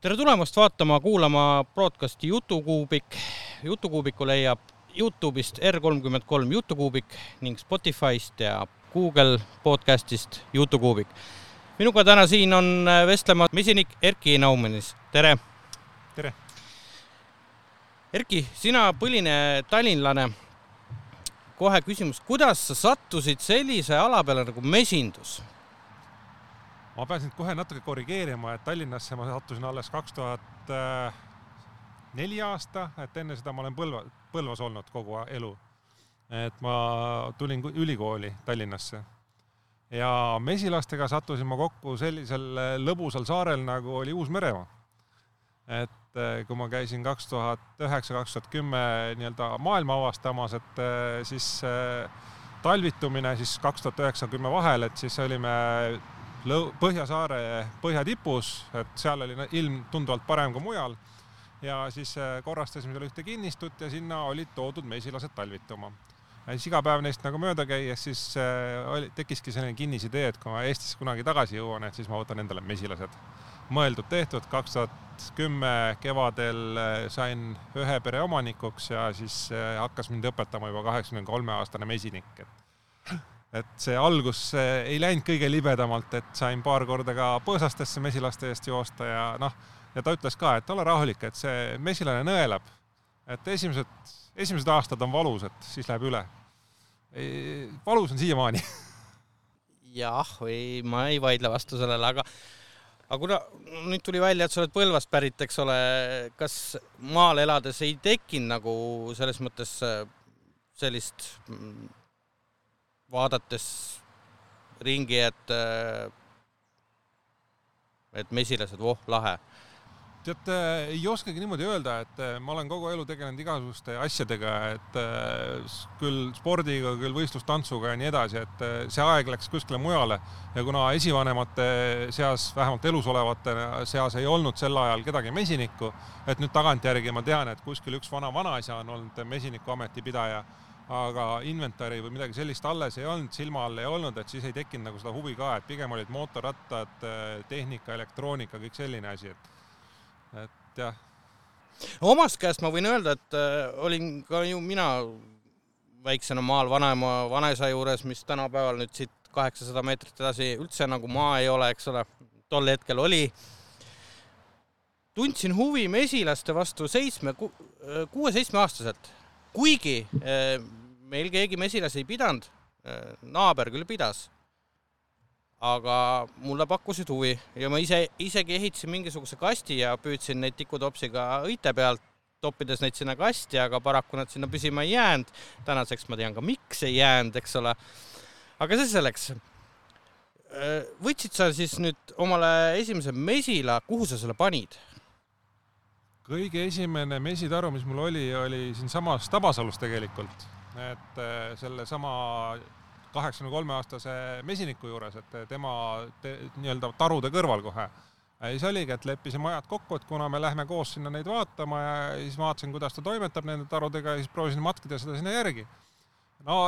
tere tulemast vaatama, kuulama broadcasti Jutukuubik. jutukuubiku leiab Youtube'ist R33 Jutukuubik ning Spotify'st ja Google podcast'ist Jutukuubik. minuga täna siin on vestlemas mesinik Erki Naumenis, tere! tere! Erki, sina põline tallinlane. kohe küsimus, kuidas sa sattusid sellise ala peale nagu mesindus? Ma pean sind kohe natuke korrigeerima, et Tallinnasse ma sattusin alles kaks tuhat neli aasta, et enne seda ma olen Põlva, Põlvas olnud kogu elu. et ma tulin ülikooli Tallinnasse ja mesilastega sattusin ma kokku sellisel lõbusal saarel, nagu oli Uus-Meremaa. et kui ma käisin kaks tuhat üheksa, kaks tuhat kümme nii-öelda maailma avastamas, et siis talvitumine siis kaks tuhat üheksa, kümme vahel, et siis olime Põhjasaare põhjatipus, et seal oli ilm tunduvalt parem kui mujal ja siis korrastasime seal ühte kinnistut ja sinna olid toodud mesilased talvituma. ja siis iga päev neist nagu mööda käies, siis oli, tekkiski selline kinnisidee, et kui ma Eestisse kunagi tagasi jõuan, et siis ma võtan endale mesilased. mõeldud-tehtud, kaks tuhat kümme kevadel sain ühe pere omanikuks ja siis hakkas mind õpetama juba kaheksakümne kolme aastane mesinik, et et see algus ei läinud kõige libedamalt, et sain paar korda ka põõsastesse mesilaste eest joosta ja noh, ja ta ütles ka, et ole rahulik, et see mesilane nõelab. et esimesed, esimesed aastad on valus, et siis läheb üle. valus on siiamaani jah, või ma ei vaidle vastu sellele, aga aga kuna nüüd tuli välja, et sa oled Põlvast pärit, eks ole, kas maal elades ei tekkinud nagu selles mõttes sellist vaadates ringi, et, et mesilased, voh, lahe? tead, ei oskagi niimoodi öelda, et ma olen kogu elu tegelenud igasuguste asjadega, et küll spordiga, küll võistlustantsuga ja nii edasi, et see aeg läks kuskile mujale ja kuna esivanemate seas, vähemalt elus olevate seas ei olnud sel ajal kedagi mesinikku, et nüüd tagantjärgi ma tean, et kuskil üks vana vanaisa on olnud mesinikuameti pidaja aga inventari või midagi sellist alles ei olnud, silma all ei olnud, et siis ei tekkinud nagu seda huvi ka, et pigem olid mootorrattad, tehnika, elektroonika, kõik selline asi, et, et jah. omast käest ma võin öelda, et äh, olin ka ju mina väiksena maal vanaema, vanaisa juures, mis tänapäeval nüüd siit kaheksasada meetrit edasi üldse nagu maa ei ole, eks ole, tol hetkel oli tundsin huvi mesilaste vastu seitsme, kuue-seitsmeaastaselt kuigi meil keegi mesilasi ei pidanud, naaber küll pidas, aga mulle pakkusid huvi ja ma ise, isegi ehitasin mingisuguse kasti ja püüdsin neid tikutopsiga õite pealt, toppides neid sinna kasti, aga paraku nad sinna püsima ei jäänud. tänaseks ma tean ka, miks ei jäänud, eks ole. aga see selleks. võtsid sa siis nüüd omale esimese mesila, kuhu sa selle panid? kõige esimene mesitaru, mis mul oli, oli siinsamas Tabasalus tegelikult, et sellesama kaheksakümne kolme aastase mesiniku juures, et tema te, nii-öelda tarude kõrval kohe. siis oligi, et leppisime ajad kokku, et kuna me lähme koos sinna neid vaatama ja siis vaatasin, kuidas ta toimetab nende tarudega ja siis proovisin matkida seda sinna järgi. no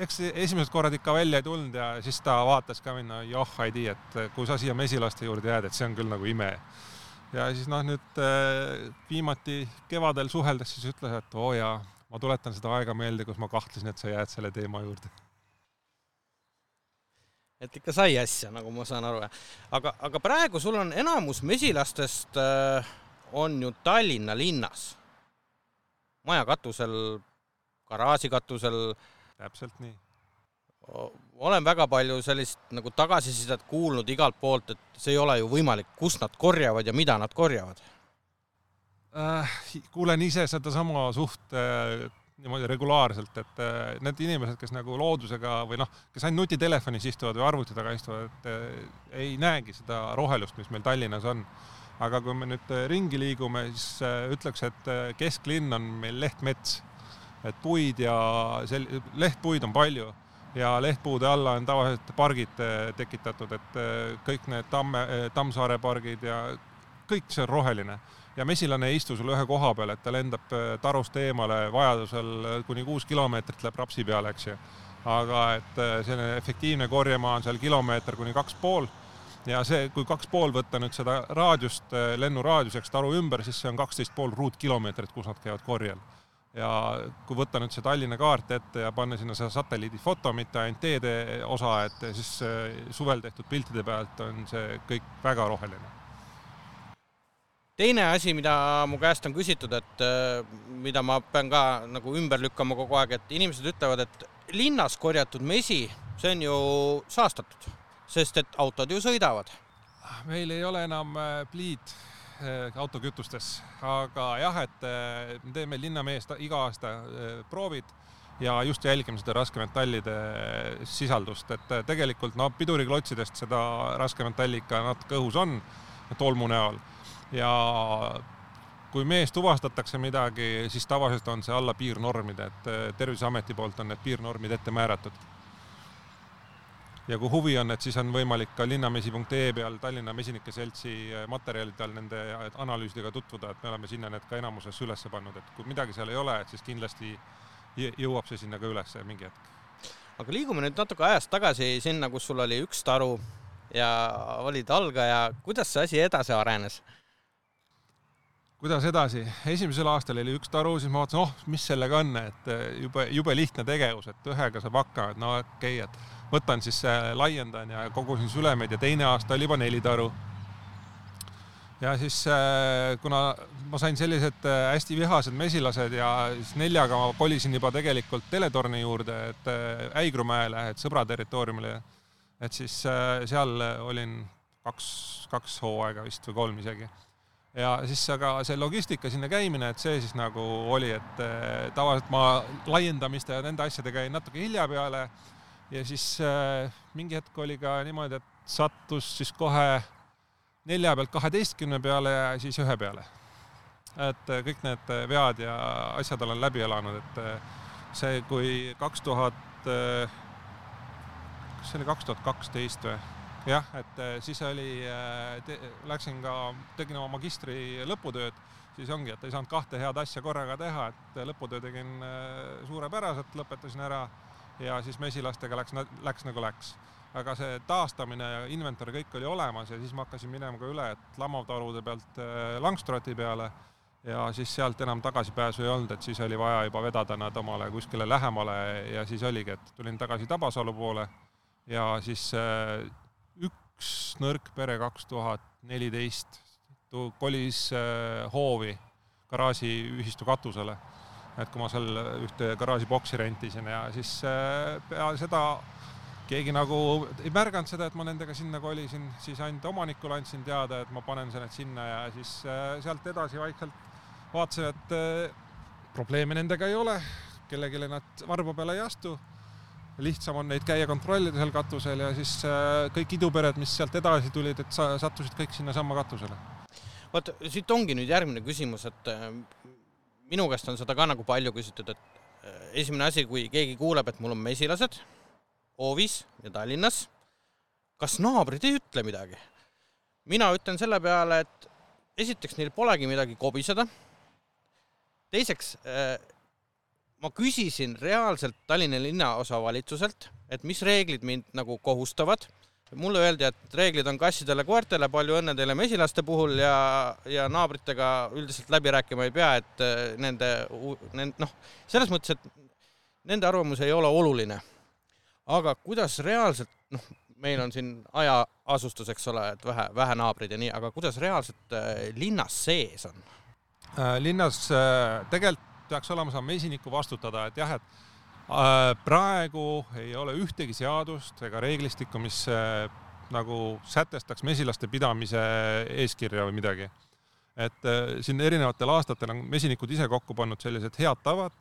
eks esimesed korrad ikka välja ei tulnud ja siis ta vaatas ka mind, no joh, ei tea, et kui sa siia mesilaste juurde jääd, et see on küll nagu ime ja siis noh, nüüd viimati kevadel suheldes siis ütles, et oo jaa, ma tuletan seda aega meelde, kus ma kahtlesin, et sa jääd selle teema juurde. et ikka sai asja, nagu ma saan aru. aga, aga praegu sul on enamus mesilastest äh, on ju Tallinna linnas. maja katusel, garaaži katusel. täpselt nii olen väga palju sellist nagu tagasisidet kuulnud igalt poolt, et see ei ole ju võimalik, kus nad korjavad ja mida nad korjavad? Kuulen ise sedasama suht äh, niimoodi regulaarselt, et äh, need inimesed, kes nagu loodusega või noh, kes ainult nutitelefonis istuvad või arvuti taga istuvad, et äh, ei näegi seda rohelust, mis meil Tallinnas on. aga kui me nüüd ringi liigume, siis äh, ütleks, et kesklinn on meil lehtmets, et puid ja sel-, lehtpuid on palju ja lehtpuude alla on tavaliselt pargid tekitatud, et kõik need Tamme, Tammsaare pargid ja kõik see on roheline. ja mesilane ei istu sul ühe koha peal, et ta lendab tarust eemale, vajadusel kuni kuus kilomeetrit läheb rapsi peale, eks ju. aga et selline efektiivne korjemaa on seal kilomeeter kuni kaks pool ja see, kui kaks pool võtta nüüd seda raadiust lennuraadiuseks taru ümber, siis see on kaksteist pool ruutkilomeetrit, kus nad käivad korjel ja kui võtta nüüd see Tallinna kaart ette ja panna sinna see satelliidifoto, mitte ainult teede osa, et siis suvel tehtud piltide pealt on see kõik väga roheline. Teine asi, mida mu käest on küsitud, et äh, mida ma pean ka nagu ümber lükkama kogu aeg, et inimesed ütlevad, et linnas korjatud mesi, see on ju saastatud, sest et autod ju sõidavad. meil ei ole enam äh, pliid Eh, autokütustes, aga jah, et me teeme linnameest iga aasta proovid ja just jälgime seda raskemetallide sisaldust, et tegelikult no piduriklotsidest seda raskemetalli ikka natuke õhus on tolmu näol ja kui mees tuvastatakse midagi, siis tavaliselt on see alla piirnormide, et Terviseameti poolt on need piirnormid ette määratud ja kui huvi on, et siis on võimalik ka linnamesi.ee peal Tallinna Mesinike Seltsi eh, materjalidel nende analüüsidega tutvuda, et me oleme sinna need ka enamuses üles pannud, et kui midagi seal ei ole, et siis kindlasti jõuab see sinna ka üles mingi hetk. aga liigume nüüd natuke ajas tagasi sinna, kus sul oli üks taru ja olid algaja, kuidas see asi edasi arenes? Kuidas edasi, esimesel aastal oli üks taru, siis ma vaatasin, oh, mis sellega on, et eh, jube, jube lihtne tegevus, et ühega saab hakkama, et no okei okay,, et võtan siis, laiendan ja kogusin sülemeid ja teine aasta oli juba neli taru. ja siis äh, kuna ma sain sellised hästi vihased mesilased ja siis neljaga ma kolisin juba tegelikult teletorni juurde, et Äigrumäele, et sõbra territooriumile. et siis seal olin kaks, kaks hooaega vist või kolm isegi ja siis aga see logistika sinna käimine, et see siis nagu oli, et tavaliselt ma laiendamiste ja nende asjadega jäin natuke hilja peale ja siis äh, mingi hetk oli ka niimoodi, et sattus siis kohe nelja pealt kaheteistkümne peale ja siis ühe peale. et äh, kõik need vead ja asjad olen läbi elanud, et see, kui kaks tuhat, kas see oli kaks tuhat kaksteist või? Jah, et siis oli, läksin ka, tegin oma magistri lõputööd, siis ongi, et ei saanud kahte head asja korraga teha, et lõputöö tegin suurepäraselt, lõpetasin ära ja siis mesilastega läks, läks nagu läks. aga see taastamine ja inventar kõik oli olemas ja siis ma hakkasin minema ka üle, et lamavtarude pealt Langstroti peale. Ja siis sealt enam tagasipääsu ei olnud, et siis oli vaja juba vedada nad omale kuskile lähemale ja siis oligi, et tulin tagasi Tabasalu poole. Ja siis üks nõrk pere kaks tuhat neliteist kolis äh, hoovi garaažiühistu katusele et kui ma seal ühte garaažiboksi rentisin ja siis äh, peale seda keegi nagu ei märganud seda, et ma nendega sinna kolisin, siis ainult omanikule andsin teada, et ma panen need sinna ja siis äh, sealt edasi vaikselt vaatasin, et probleeme nendega ei ole, kellelegi nad varba peale ei astu. Lihtsam on neid käia kontrollida seal katusel ja siis kõik idupered, mis sealt edasi tulid, et sa sattusid kõik sinnasamma katusele. vot siit ongi nüüd järgmine küsimus, et minu käest on seda ka nagu palju küsitud, et äh, esimene asi, kui keegi kuuleb, et mul on mesilased hoovis ja Tallinnas, kas naabrid ei ütle midagi? mina ütlen selle peale, et esiteks neil polegi midagi kobiseda. teiseks, äh, ma küsisin reaalselt Tallinna linnaosavalitsuselt, et mis reeglid mind nagu kohustavad mulle öeldi, et reeglid on kassidele-koertele, palju õnne teile mesilaste puhul ja, ja naabritega üldiselt läbi rääkima ei pea, et äh, nende, nend-, noh, selles mõttes, et nende arvamus ei ole oluline. aga kuidas reaalselt, noh, meil on siin hajaasustus, eks ole, et vähe, vähe naabreid ja nii, aga kuidas reaalselt äh, linnas sees on? Äh, linnas tegelikult peaks olema saa mesiniku vastutada, et jah, et Äh, praegu ei ole ühtegi seadust ega reeglistikku, mis äh, nagu sätestaks mesilaste pidamise eeskirja või midagi. et äh, siin erinevatel aastatel on mesinikud ise kokku pannud sellised head tavad,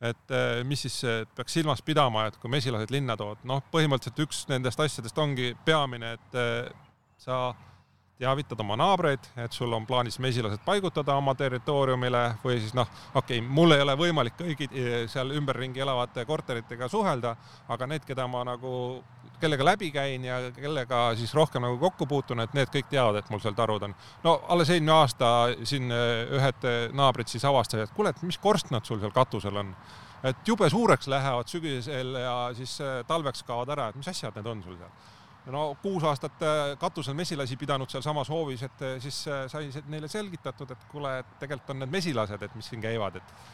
et mis siis peaks silmas pidama, et kui mesilased linna tood, noh, põhimõtteliselt üks nendest asjadest ongi peamine, et sa teavitad oma naabreid, et sul on plaanis mesilased paigutada oma territooriumile või siis noh, okei okay,, mul ei ole võimalik kõigi eh, seal ümberringi elavate korteritega suhelda, aga need, keda ma nagu, kellega läbi käin ja kellega siis rohkem nagu kokku puutun, et need kõik teavad, et mul seal tarud on. no alles eelmine aasta siin eh, ühed eh, naabrid siis avastasid, et kuule, et mis korstnad sul seal katusel on. et jube suureks lähevad sügisel ja siis talveks kaovad ära, et mis asjad need on sul seal no kuus aastat äh, katusel mesilasi pidanud sealsamas hoovis, et äh, siis äh, sai neile selgitatud, et kuule, et tegelikult on need mesilased, et mis siin käivad, et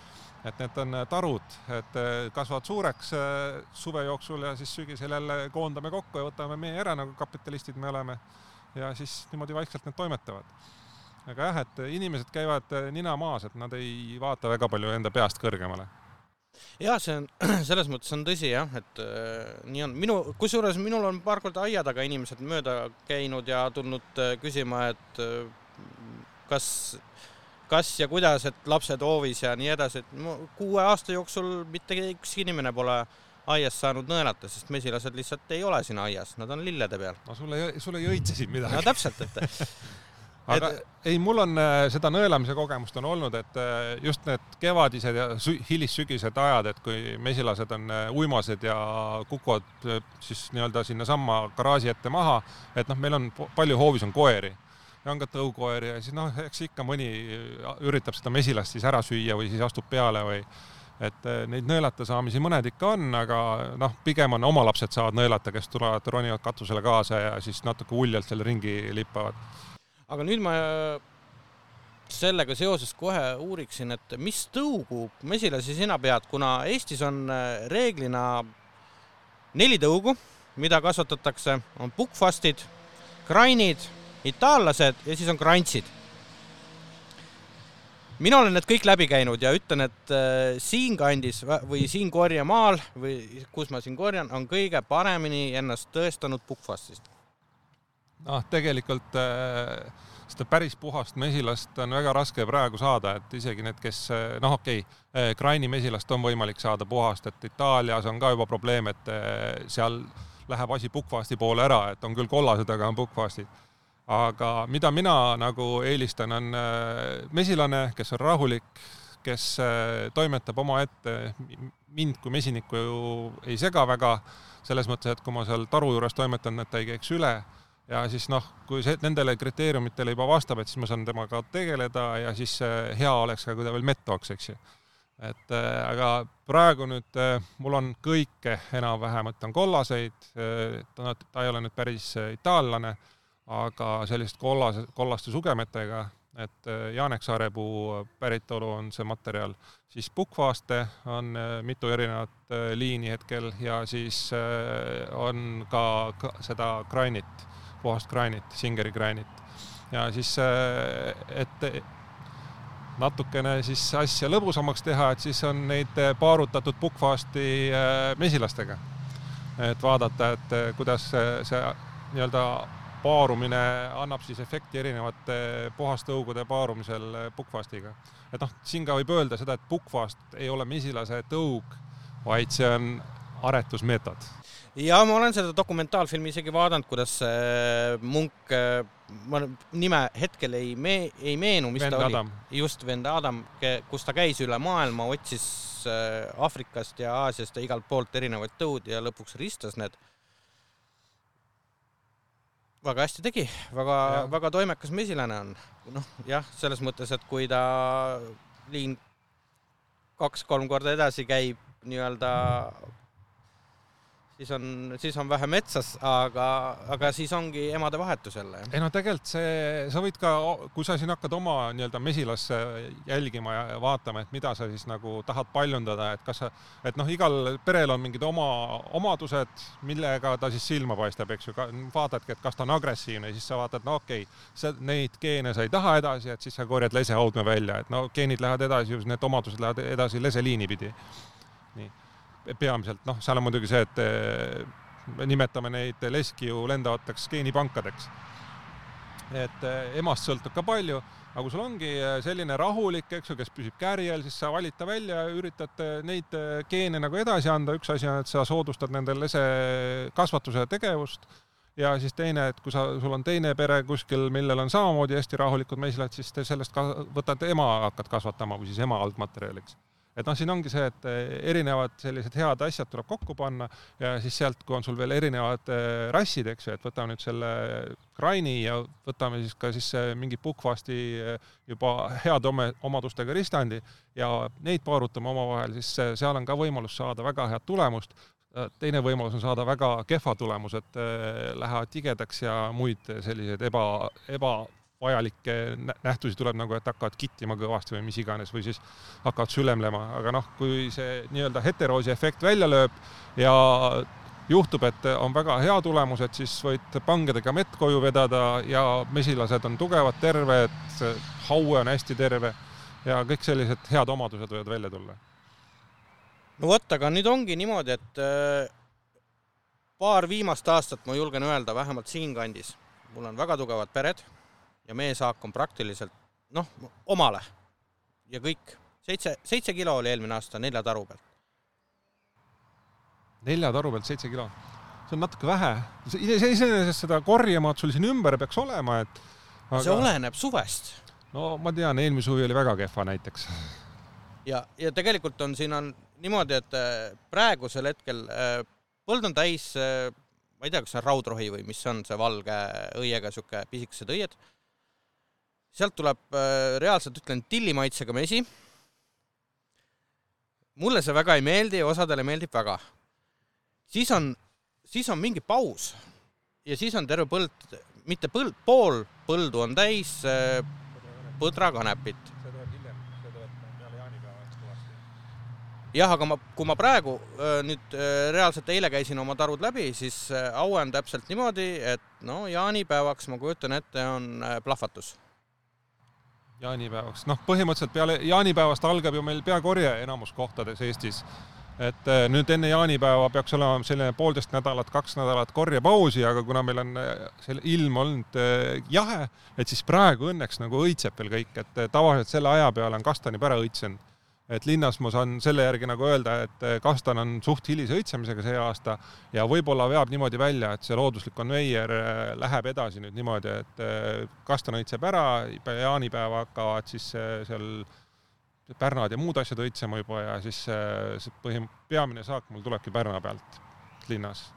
et need on tarud, et kasvavad suureks suve jooksul ja siis sügisel jälle koondame kokku ja võtame meie ära, nagu kapitalistid me oleme. ja siis niimoodi vaikselt need toimetavad. aga jah, et inimesed käivad nina maas, et nad ei vaata väga palju enda peast kõrgemale ja see on, selles mõttes on tõsi jah, et äh, nii on. minu, kusjuures minul on paar korda aia taga inimesed mööda käinud ja tulnud äh, küsima, et äh, kas, kas ja kuidas, et lapsed hoovis ja nii edasi, et kuue aasta jooksul mitte ükski inimene pole aias saanud nõelata, sest mesilased lihtsalt ei ole siin aias, nad on lillede peal. no sulle, sulle ei õitse siin midagi. no täpselt, et aga et... ei, mul on äh, seda nõelamise kogemust on olnud, et äh, just need kevadised ja hilissügised ajad, et kui mesilased on uimased ja kukuvad siis nii-öelda sinnasamma garaaži ette maha, et noh, meil on palju hoovis on koeri. Ja on ka tõukoeri ja siis noh, eks ikka mõni üritab seda mesilast siis ära süüa või siis astub peale või et neid nõelata saamisi mõned ikka on, aga noh, pigem on oma lapsed saavad nõelata, kes tulevad, ronivad katusele kaasa ja siis natuke uljalt seal ringi lippavad aga nüüd ma sellega seoses kohe uuriksin, et mis tõugu mesilasi sina pead, kuna Eestis on äh, reeglina neli tõugu, mida kasvatatakse, on pukkfastid, krainid, itaallased ja siis on krantsid. mina olen need kõik läbi käinud ja ütlen, et äh, siinkandis või siin korjemaal või kus ma siin korjan, on kõige paremini ennast tõestanud pukkfastist noh, tegelikult äh, seda päris puhast mesilast on väga raske praegu saada, et isegi need, kes äh, noh, okei okay,, Kraini mesilast on võimalik saada puhast, et Itaalias on ka juba probleem, et äh, seal läheb asi pukkvaasti poole ära, et on küll kollased, aga on pukkvaastid. aga mida mina nagu eelistan, on mesilane, kes on rahulik, kes toimetab omaette, mind kui mesinikku ju ei sega väga, selles mõttes, et kui ma seal taru juures toimetan, et ta ei käiks üle ja siis noh, kui see nendele kriteeriumitele juba vastab, et siis ma saan temaga tegeleda ja siis hea oleks ka, kui ta veel mett tooks, eks ju. et äh, aga praegu nüüd äh, mul on kõike enam-vähem, et on kollaseid äh,, ta, ta ei ole nüüd päris äh, itaallane, aga sellist kollase, kollaste sugemetega, et äh, Jaaneksaarepuu päritolu on see materjal, siis pukkvaaste on äh, mitu erinevat äh, liini hetkel ja siis äh, on ka, ka seda granit puhast granit, Singeri granit. ja siis, äh, et natukene siis asja lõbusamaks teha, et siis on neid paarutatud pukkfaasti äh, mesilastega. et vaadata, et äh, kuidas see nii-öelda paarumine annab siis efekti erinevate puhastõugude paarumisel pukkfaastiga. et noh, siin ka võib öelda seda, et pukkfaast ei ole mesilase tõug, vaid see on aretusmeetod ja ma olen seda dokumentaalfilmi isegi vaadanud, kuidas äh, munk, äh, ma nime hetkel ei me-, ei meenu, mis vend ta Adam. oli. just, vend Adam, kus ta käis üle maailma, otsis äh, Aafrikast ja Aasiast ja igalt poolt erinevaid tõud ja lõpuks ristas need. väga hästi tegi, väga, väga toimekas mesilane on. noh, jah, selles mõttes, et kui ta liin kaks-kolm korda edasi käib nii-öelda siis on, siis on vähe metsas, aga, aga siis ongi emade vahetus jälle. ei no tegelikult see, sa võid ka, kui sa siin hakkad oma nii-öelda mesilasse jälgima ja vaatama, et mida sa siis nagu tahad paljundada, et kas sa, et noh, igal perel on mingid oma omadused, millega ta siis silma paistab, eks ju, vaatadki, et kas ta on agressiivne, siis sa vaatad, no okei okay,, sa neid geene sa ei taha edasi, et siis sa korjad lesehaudme välja, et no geenid lähevad edasi, need omadused lähevad edasi leseliini pidi. nii peamiselt, noh, seal on muidugi see, et eh, nimetame neid leski ju lendavateks geenipankadeks. et eh, emast sõltub ka palju, aga kui sul ongi eh, selline rahulik, eks ju, kes püsib kärjel, siis sa valid ta välja ja üritad neid geene nagu edasi anda, üks asi on, et sa soodustad nende lese kasvatuse tegevust ja siis teine, et kui sa, sul on teine pere kuskil, millel on samamoodi hästi rahulikud mesilased, siis te sellest ka võtad ema, hakkad kasvatama või siis ema algmaterjaliks et noh, siin ongi see, et eh, erinevad sellised head asjad tuleb kokku panna ja siis sealt, kui on sul veel erinevad eh, rassid, eks ju, et võtame nüüd selle Kraini ja võtame siis ka siis mingi pukkvaasti eh, juba heade omadustega ristandi ja neid paarutame omavahel, siis seal on ka võimalus saada väga head tulemust. Teine võimalus on saada väga kehva tulemus, et lähevad tigedaks ja muid selliseid eba, ebavajalikke nähtusi tuleb nagu, et hakkavad kittima kõvasti või mis iganes või siis hakkavad sülemlema, aga noh, kui see nii-öelda heteroosi efekt välja lööb ja juhtub, et on väga hea tulemus, et siis võid pangedega mett koju vedada ja mesilased on tugevad, terved, haue on hästi terve ja kõik sellised head omadused võivad välja tulla. no vot, aga nüüd ongi niimoodi, et äh, paar viimast aastat ma julgen öelda, vähemalt siinkandis, mul on väga tugevad pered ja meesaak on praktiliselt noh, omale ja kõik. seitse, seitse kilo oli eelmine aasta nelja taru pealt nelja taru pealt seitse kilo. see on natuke vähe. iseenesest seda korjemaad sul siin ümber peaks olema, et aga... see oleneb suvest. no ma tean, eelmine suvi oli väga kehva näiteks. ja, ja tegelikult on, siin on niimoodi, et äh, praegusel hetkel äh, põld on täis, äh, ma ei tea, kas see on raudrohi või mis see on, see valge õiega sihuke pisikesed õied. Sealt tuleb reaalselt, ütlen, tillimaitsega mesi. Mulle see väga ei meeldi, osadele meeldib väga. Siis on, siis on mingi paus ja siis on terve põld, mitte põld, pool põldu on täis äh, põdrakanepit. jah, aga ma, kui ma praegu äh, nüüd äh, reaalselt eile käisin oma tarud läbi, siis aue on täpselt niimoodi, et no jaanipäevaks ma kujutan ette, on plahvatus jaanipäevaks, noh, põhimõtteliselt peale jaanipäevast algab ju meil peakorje enamus kohtades Eestis. Et äh, nüüd enne jaanipäeva peaks olema selline poolteist nädalat, kaks nädalat korjepausi, aga kuna meil on äh, selle ilm olnud äh, jahe, et siis praegu õnneks nagu õitseb veel kõik, et tavaliselt selle aja peale on kastan juba ära õitsenud. Et linnas ma saan selle järgi nagu öelda, et kastan on suht hilise õitsemisega see aasta ja võib-olla veab niimoodi välja, et see looduslik konveier läheb edasi nüüd niimoodi, et kastan õitseb ära, jaanipäeva hakkavad siis seal pärnad ja muud asjad õitsema juba ja siis see põhim-, peamine saak mul tulebki Pärna pealt linnas.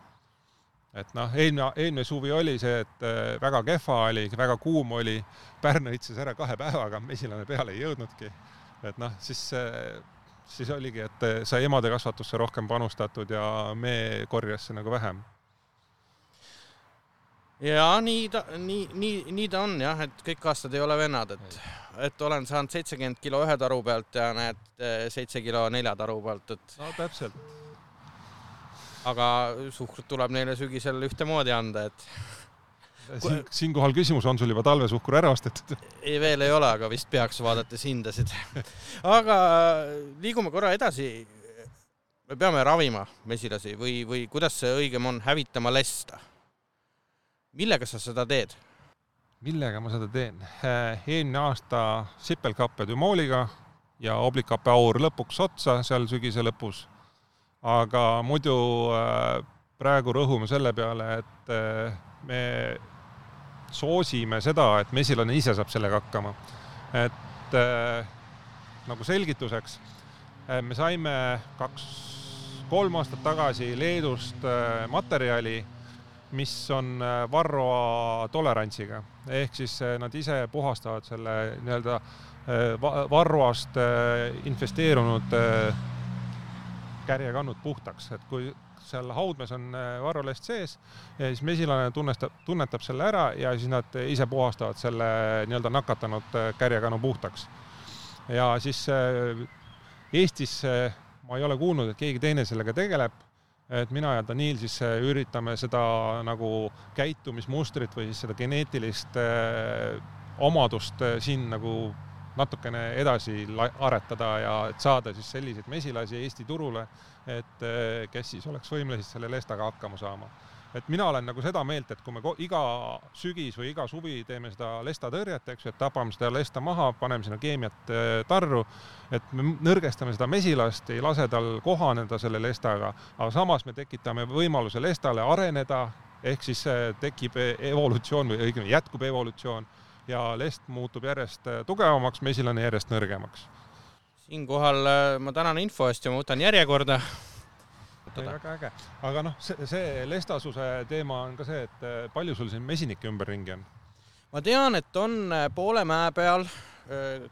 et noh, eelmine, eelmine suvi oli see, et väga kehva oli, väga kuum oli, Pärnu õitses ära kahe päevaga, mesilane peale ei jõudnudki. Et noh, siis, siis oligi, et sai emade kasvatusse rohkem panustatud ja meekorjesse nagu vähem ja nii ta, nii, nii, nii ta on jah, et kõik aastad ei ole vennad, et, et olen saanud seitsekümmend kilo ühe taru pealt ja näed, seitse kilo nelja taru pealt, et. no täpselt. aga suhkrut tuleb neile sügisel ühtemoodi anda, et. Siin, siinkohal küsimus, on sul juba talvesuhkur ära ostetud? ei, veel ei ole, aga vist peaks, vaadates hindasid. aga liigume korra edasi. me peame ravima mesilasi või, või kuidas see õigem on, hävitama lesta millega sa seda teed? millega ma seda teen? Äh, eelmine aasta sipelkappe Dümooliga ja oblikappe aur lõpuks otsa seal sügise lõpus. aga muidu äh, praegu rõhume selle peale, et äh, me soosime seda, et mesilane ise saab sellega hakkama. et nagu selgituseks, me saime kaks, kolm aastat tagasi Leedust materjali mis on äh, varroa tolerantsiga, ehk siis äh, nad ise puhastavad selle nii-öelda äh, varroast infesteerunud kärjekannud puhtaks, et kui seal haudmes on varrolest sees ja siis mesilane tunnestab, tunnetab selle ära ja siis nad ise puhastavad selle nii-öelda nakatanud kärjekanu puhtaks. ja siis Eestis ma ei ole kuulnud, et keegi teine sellega tegeleb et mina ja Daniil siis äh, üritame seda nagu käitumismustrit või siis seda geneetilist äh, omadust äh, siin nagu natukene edasi aretada ja et saada siis selliseid mesilasi Eesti turule, et kes siis oleks võimelised selle lestaga hakkama saama. Et mina olen nagu seda meelt, et kui me iga sügis või iga suvi teeme seda lestatõrjet, eks ju, et tapame seda lesta maha, paneme sinna keemiat äh, tarru, et me nõrgestame seda mesilast, ei lase tal kohaneda selle lestaga, aga samas me tekitame võimaluse lestale areneda, ehk siis äh, tekib evolutsioon või õigemini jätkub evolutsioon ja lest muutub järjest äh, tugevamaks, mesilane järjest nõrgemaks. siinkohal ma tänan info eest ja ma võtan järjekorda väga äge, aga noh, see, see lestasuse teema on ka see, et eh, palju sul siin mesinikke ümberringi on? ma tean, et on poole mäe peal,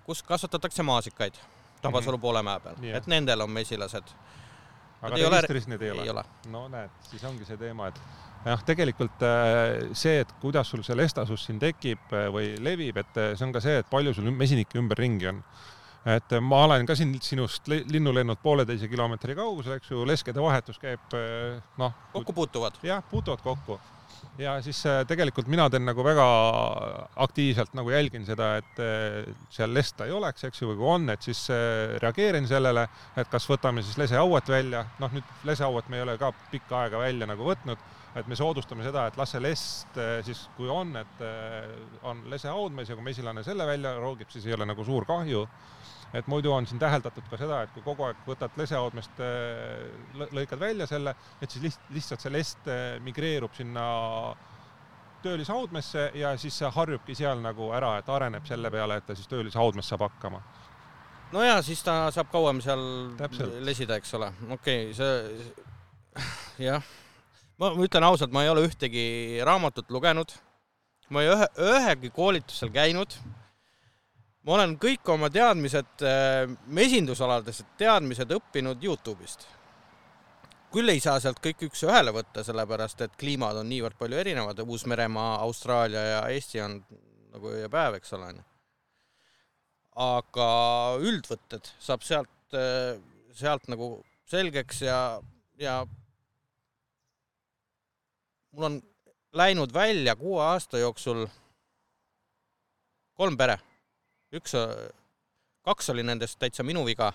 kus kasvatatakse maasikaid, Tabasalu mm -hmm. poole mäe peal, et nendel on mesilased. aga ei ole- registris need ei ole ei? ole. no näed, siis ongi see teema, et jah, tegelikult äh, see, et kuidas sul see lestasus siin tekib äh, või levib, et äh, see on ka see, et palju sul mesinikke ümberringi on. et ma olen ka siin sinust li- linnulennud pooleteise kilomeetri kaugusel, eks ju, leskede vahetus käib noh, kokku puutuvad. jah, puutuvad kokku. Ja siis äh, tegelikult mina teen nagu väga aktiivselt nagu jälgin seda, et äh, seal lesta ei oleks, eks ju, või kui on, et siis äh, reageerin sellele, et kas võtame siis lesehauet välja, noh nüüd lesehauet me ei ole ka pikka aega välja nagu võtnud, et me soodustame seda, et las see lest siis, kui on, et on lesehaudmees ja kui mesilane selle välja roogib, siis ei ole nagu suur kahju et muidu on siin täheldatud ka seda, et kui kogu aeg võtad lesehaudmest, lõikad välja selle, et siis liht- lihtsalt see lest äh, migreerub sinna töölishaudmesse ja siis see harjubki seal nagu ära, et areneb selle peale, et ta siis töölishaudmes saab hakkama. no ja siis ta saab kauem seal Täpselt. lesida, eks ole. okei okay,, see jah, ma ma ütlen ausalt, ma ei ole ühtegi raamatut lugenud. ma ei ühe, ühegi koolitusel käinud. Ma olen kõik oma teadmised, mesindusaladesed teadmised õppinud Youtube'ist. küll ei saa sealt kõik üks-ühele võtta, sellepärast et kliimad on niivõrd palju erinevad, Uus-Meremaa, Austraalia ja Eesti on nagu öö ja päev, eks ole, onju aga üldvõtted saab sealt, sealt nagu selgeks ja, ja mul on läinud välja kuue aasta jooksul kolm pere. üks, kaks oli nendest täitsa minu viga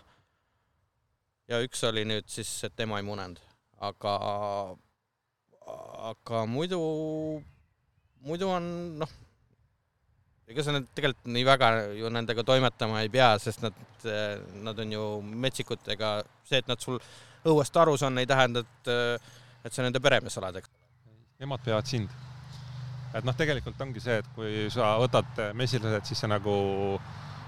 ja üks oli nüüd siis, et ema ei munenud, aga, aga muidu, muidu on noh, ega sa nüüd tegelikult nii väga ju nendega toimetama ei pea, sest nad, nad on ju metsikud, ega see, et nad sul õuest arus on, ei tähenda, et, et sa nende peremees oled, eks. Nemad peavad sind. Et noh, tegelikult ongi see, et kui sa võtad mesilased, siis sa nagu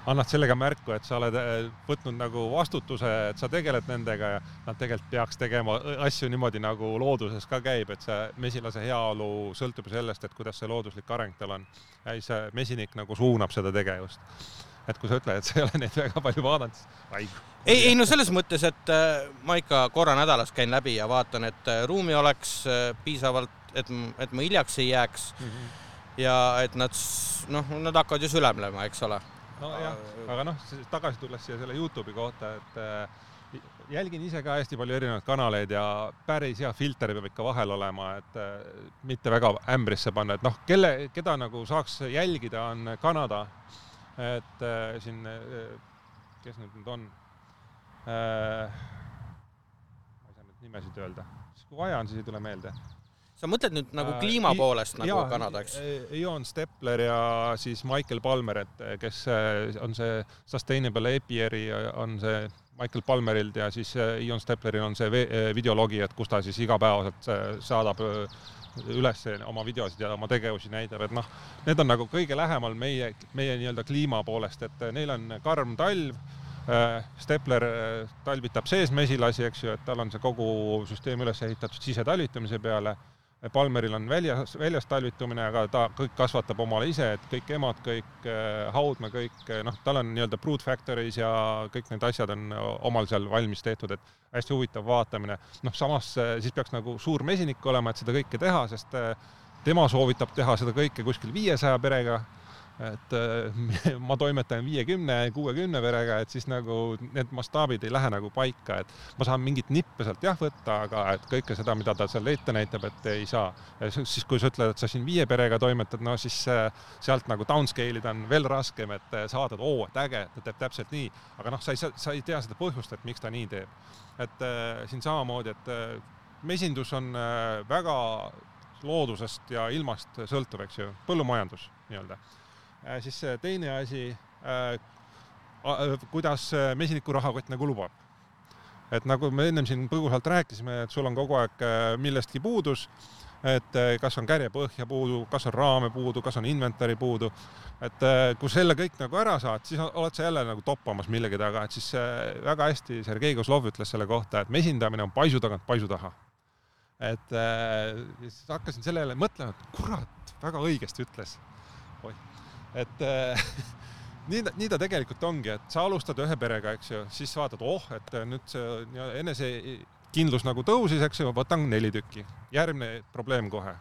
annad sellega märku, et sa oled äh, võtnud nagu vastutuse, et sa tegeled nendega ja nad tegelikult peaks tegema asju niimoodi, nagu looduses ka käib, et see mesilase heaolu sõltub sellest, et kuidas see looduslik areng tal on. ja siis see mesinik nagu suunab seda tegevust. et kui sa ütled, et sa ei ole neid väga palju vaadanud, siis aigu. ei, ei no selles mõttes, et äh, ma ikka korra nädalas käin läbi ja vaatan, et ruumi oleks piisavalt, et, et ma hiljaks ei jääks. Ja et nad, noh, nad hakkavad ju sülemlema, eks ole. nojah, aga noh, tagasi tulles siia selle Youtube'i kohta, et äh, jälgin ise ka hästi palju erinevaid kanaleid ja päris hea filter peab ikka vahel olema, et äh, mitte väga ämbrisse panna, et noh, kelle, keda nagu saaks jälgida, on Kanada. et äh, siin, kes need nüüd on? Ma ei saa nüüd nimesid öelda, kui vaja on, siis ei tule meelde sa mõtled nüüd nagu Äh, kliima poolest nagu jaa, Kanada, eks? Ion Stepler ja siis Michael Palmer, et kes äh, on see Sustainable Apiary on see Michael Palmerilt ja siis äh, Ion Stepleril on see äh, videologi, et kus ta siis igapäevaselt äh, saadab äh, üles oma videosid ja oma tegevusi näitab, et noh, need on nagu kõige lähemal meie, meie nii-öelda kliima poolest, et äh, neil on karm talv, Stepler äh, talvitab sees mesilasi, eks ju, et tal on see kogu süsteem üles ehitatud sisetalvitamise peale Palmeril on väljas, väljas talvitumine, aga ta kõik kasvatab omale ise, et kõik emad, kõik äh, haudme, kõik äh, noh, tal on nii-öelda brood factories ja kõik need asjad on omal seal valmis tehtud, et hästi huvitav vaatamine. noh, samas äh, siis peaks nagu suur mesinik olema, et seda kõike teha, sest äh, tema soovitab teha seda kõike kuskil viiesaja perega et äh, ma toimetan viiekümne, kuuekümne verega, et siis nagu need mastaabid ei lähe nagu paika, et ma saan mingit nippe sealt jah võtta, aga et kõike seda, mida ta seal ette näitab, et ei saa. siis kui sa ütled, et sa siin viie perega toimetad, no siis äh, sealt nagu downscale ida on veel raskem, et äh, sa vaatad, oo, et äge, ta teeb täpselt nii, aga noh, sa ei saa, sa ei tea seda põhjust, et miks ta nii teeb. et siin samamoodi, et mesindus on väga loodusest ja ilmast sõltuv, eks ju, põllumajandus nii-öelda siis see teine asi äh,, kuidas äh, mesiniku rahakott nagu lubab. et nagu me ennem siin põgusalt rääkisime, et sul on kogu aeg äh, millestki puudus, et äh, kas on kärjepõhja puudu, kas on raame puudu, kas on inventari puudu, et äh, kui selle kõik nagu ära saad, siis oled sa jälle nagu toppamas millegi taga, et siis äh, väga hästi Sergei Kozlov ütles selle kohta, et mesindamine on paisu tagant paisu taha et äh, siis hakkasin sellele mõtlema, et kurat, väga õigesti ütles. oih, et äh, nii nii ta tegelikult ongi, et sa alustad ühe perega, eks ju, siis vaatad, oh, et nüüd see nii-öelda enese kindlus nagu tõusis, eks ju, võtan neli tükki. järgmine probleem kohe,